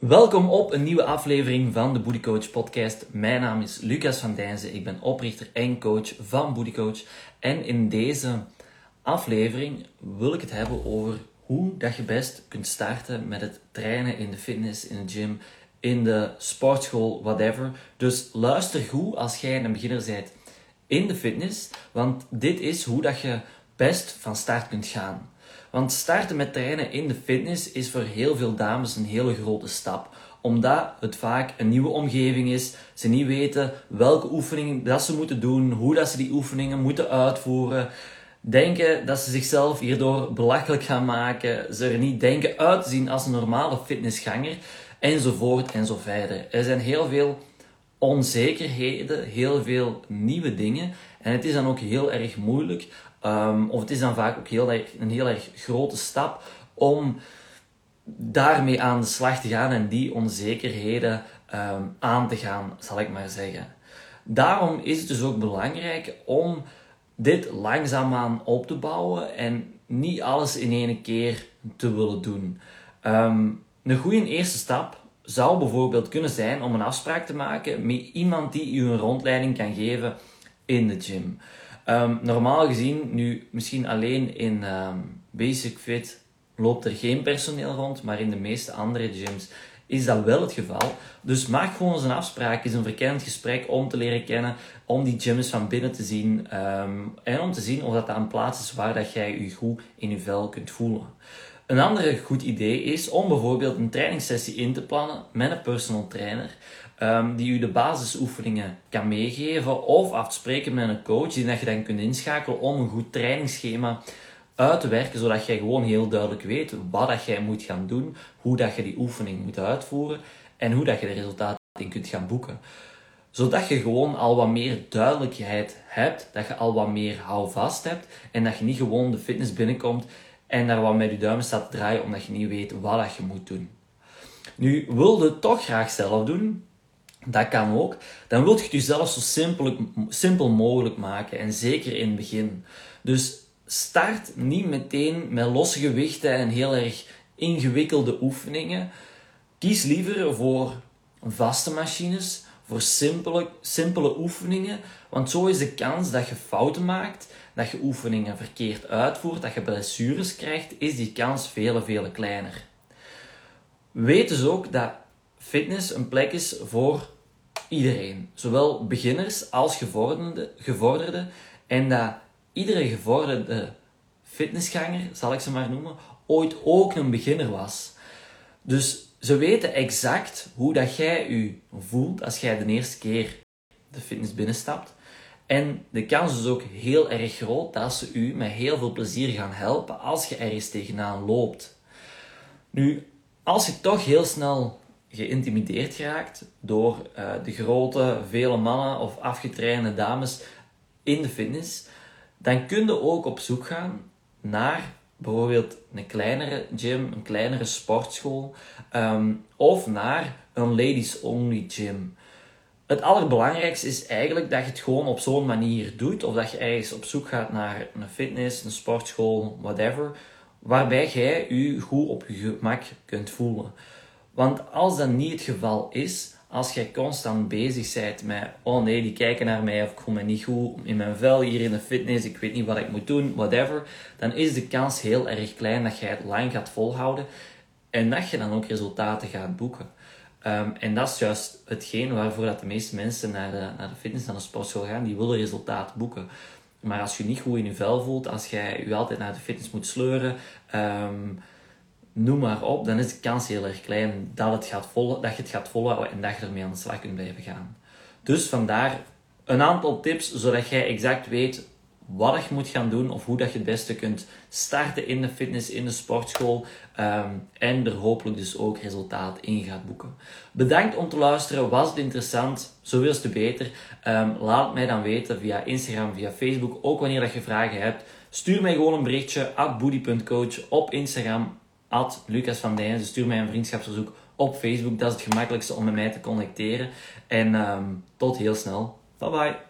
Welkom op een nieuwe aflevering van de Booty Coach podcast. Mijn naam is Lucas van Dijnzen. Ik ben oprichter en coach van Booty Coach. En in deze aflevering wil ik het hebben over hoe dat je best kunt starten met het trainen in de fitness, in de gym, in de sportschool, whatever. Dus luister goed als jij een beginner bent in de fitness, want dit is hoe dat je best van start kunt gaan. Want starten met trainen in de fitness is voor heel veel dames een hele grote stap. Omdat het vaak een nieuwe omgeving is. Ze niet weten welke oefeningen dat ze moeten doen, hoe dat ze die oefeningen moeten uitvoeren. Denken dat ze zichzelf hierdoor belachelijk gaan maken. Ze er niet denken uit te zien als een normale fitnessganger. Enzovoort en zo verder. Er zijn heel veel onzekerheden, heel veel nieuwe dingen. En het is dan ook heel erg moeilijk Um, of het is dan vaak ook heel erg, een heel erg grote stap om daarmee aan de slag te gaan en die onzekerheden um, aan te gaan, zal ik maar zeggen. Daarom is het dus ook belangrijk om dit langzaamaan op te bouwen en niet alles in één keer te willen doen. Um, een goede eerste stap zou bijvoorbeeld kunnen zijn om een afspraak te maken met iemand die u een rondleiding kan geven in de gym. Um, normaal gezien, nu misschien alleen in um, Basic Fit loopt er geen personeel rond, maar in de meeste andere gyms is dat wel het geval. Dus maak gewoon eens een afspraak, is een verkennend gesprek om te leren kennen, om die gyms van binnen te zien um, en om te zien of dat, een plaats is waar dat jij je goed in je vel kunt voelen. Een ander goed idee is om bijvoorbeeld een trainingssessie in te plannen met een personal trainer. Um, die u de basisoefeningen kan meegeven of afspreken met een coach die dat je dan kunt inschakelen om een goed trainingsschema uit te werken, zodat jij gewoon heel duidelijk weet wat dat jij moet gaan doen, hoe dat je die oefening moet uitvoeren en hoe dat je de resultaten in kunt gaan boeken. Zodat je gewoon al wat meer duidelijkheid hebt, dat je al wat meer houvast hebt en dat je niet gewoon de fitness binnenkomt en daar wat met je duimen staat te draaien omdat je niet weet wat dat je moet doen. Nu, wilde het toch graag zelf doen, dat kan ook. Dan wil je het jezelf zo simpel, simpel mogelijk maken. En zeker in het begin. Dus start niet meteen met losse gewichten en heel erg ingewikkelde oefeningen. Kies liever voor vaste machines, voor simpele, simpele oefeningen. Want zo is de kans dat je fouten maakt, dat je oefeningen verkeerd uitvoert, dat je blessures krijgt, is die kans vele, vele kleiner. Weet dus ook dat fitness een plek is voor iedereen. Zowel beginners als gevorderde, gevorderde. En dat iedere gevorderde fitnessganger, zal ik ze maar noemen, ooit ook een beginner was. Dus ze weten exact hoe dat jij je voelt als jij de eerste keer de fitness binnenstapt. En de kans is ook heel erg groot dat ze u met heel veel plezier gaan helpen als je ergens tegenaan loopt. Nu, als je toch heel snel geïntimideerd geraakt door uh, de grote, vele mannen of afgetrainde dames in de fitness, dan kun je ook op zoek gaan naar bijvoorbeeld een kleinere gym, een kleinere sportschool um, of naar een ladies-only gym. Het allerbelangrijkste is eigenlijk dat je het gewoon op zo'n manier doet, of dat je ergens op zoek gaat naar een fitness, een sportschool, whatever, waarbij jij je goed op je gemak kunt voelen. Want als dat niet het geval is, als jij constant bezig bent met, oh nee, die kijken naar mij of ik voel me niet goed in mijn vel hier in de fitness, ik weet niet wat ik moet doen, whatever, dan is de kans heel erg klein dat jij het lang gaat volhouden en dat je dan ook resultaten gaat boeken. Um, en dat is juist hetgeen waarvoor dat de meeste mensen naar de, naar de fitness, naar de sportschool gaan, die willen resultaat boeken. Maar als je niet goed in je vel voelt, als jij je altijd naar de fitness moet sleuren, um, noem maar op, dan is de kans heel erg klein dat, het gaat vol, dat je het gaat volhouden en dat je ermee aan de slag kunt blijven gaan. Dus vandaar een aantal tips, zodat jij exact weet wat je moet gaan doen of hoe dat je het beste kunt starten in de fitness, in de sportschool um, en er hopelijk dus ook resultaat in gaat boeken. Bedankt om te luisteren. Was het interessant? Zoveel te beter. Um, laat mij dan weten via Instagram, via Facebook, ook wanneer dat je vragen hebt. Stuur mij gewoon een berichtje at op Instagram at Lucas van Dijnen. Stuur mij een vriendschapsverzoek op Facebook. Dat is het gemakkelijkste om met mij te connecteren. En um, tot heel snel. Bye bye.